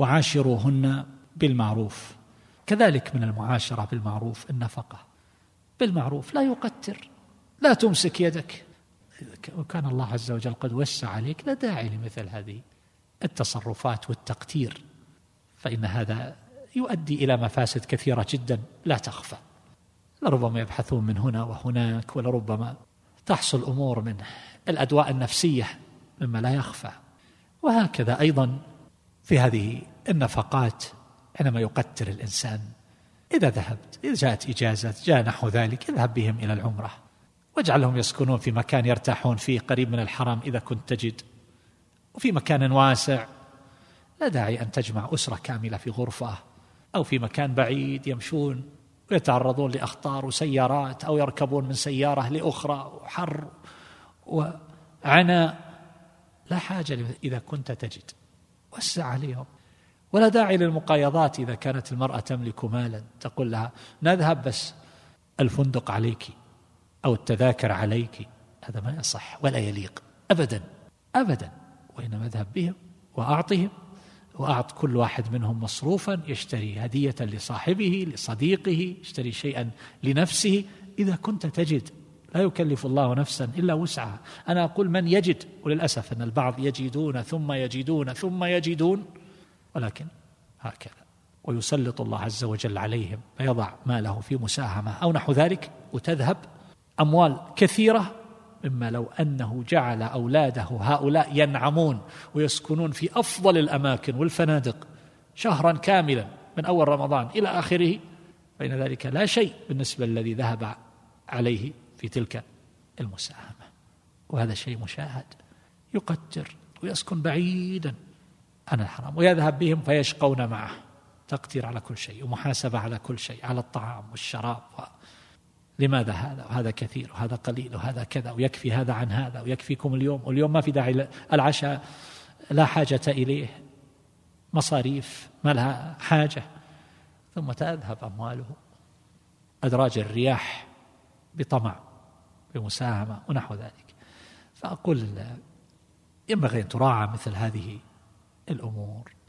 وعاشروهن بالمعروف. كذلك من المعاشرة بالمعروف النفقة. بالمعروف لا يقتر لا تمسك يدك. وكان الله عز وجل قد وسع عليك لا داعي لمثل هذه التصرفات والتقتير. فإن هذا يؤدي إلى مفاسد كثيرة جدا لا تخفى. لربما يبحثون من هنا وهناك ولربما تحصل أمور من الأدواء النفسية مما لا يخفى. وهكذا أيضا في هذه النفقات حينما يقتر الإنسان. إذا ذهبت إذا جاءت إجازة جاء نحو ذلك اذهب بهم إلى العمرة. واجعلهم يسكنون في مكان يرتاحون فيه قريب من الحرم إذا كنت تجد. وفي مكان واسع لا داعي أن تجمع أسرة كاملة في غرفة. أو في مكان بعيد يمشون ويتعرضون لأخطار وسيارات أو يركبون من سيارة لأخرى وحر وعناء. لا حاجة إذا كنت تجد. وسع عليهم. ولا داعي للمقايضات إذا كانت المرأة تملك مالا. تقول لها نذهب بس الفندق عليك أو التذاكر عليك. هذا ما يصح ولا يليق. أبدا أبدا. وإنما اذهب بهم وأعطهم وأعط كل واحد منهم مصروفا يشتري هدية لصاحبه لصديقه يشتري شيئا لنفسه. إذا كنت تجد لا يكلف الله نفسا إلا وسعها. أنا أقول من يجد؟ وللأسف أن البعض يجدون ثم يجدون ثم يجدون. ولكن هكذا. ويسلط الله عز وجل عليهم فيضع ماله في مساهمة. أو نحو ذلك وتذهب أموال كثيرة مما لو أنه جعل أولاده هؤلاء ينعمون ويسكنون في أفضل الأماكن والفنادق شهرا كاملا من أول رمضان إلى آخره فإن ذلك لا شيء بالنسبة للذي ذهب عليه في تلك المساهمة. وهذا شيء مشاهد يقتر ويسكن بعيدا. عن الحرام. ويذهب بهم فيشقون معه. تقدير على كل شيء ومحاسبة على كل شيء على الطعام والشراب و... لماذا هذا؟ وهذا كثير وهذا قليل وهذا كذا ويكفي هذا عن هذا ويكفيكم اليوم. واليوم ما في داعي العشاء لا حاجة إليه. مصاريف ما لها حاجة. ثم تذهب أمواله. أدراج الرياح بطمع بمساهمة ونحو ذلك. فأقول ينبغي أن تراعى مثل هذه الأمور.